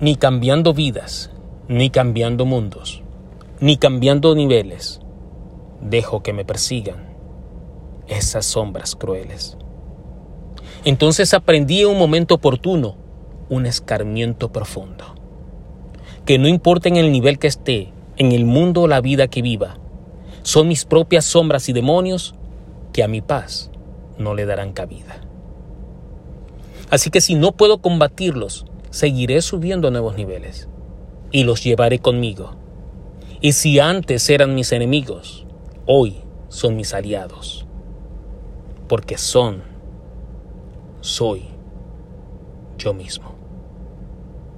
ni cambiando vidas, ni cambiando mundos, ni cambiando niveles, dejo que me persigan esas sombras crueles. Entonces aprendí en un momento oportuno un escarmiento profundo, que no importa en el nivel que esté, en el mundo o la vida que viva, son mis propias sombras y demonios que a mi paz no le darán cabida. Así que si no puedo combatirlos, seguiré subiendo a nuevos niveles y los llevaré conmigo. Y si antes eran mis enemigos, hoy son mis aliados, porque son, soy yo mismo.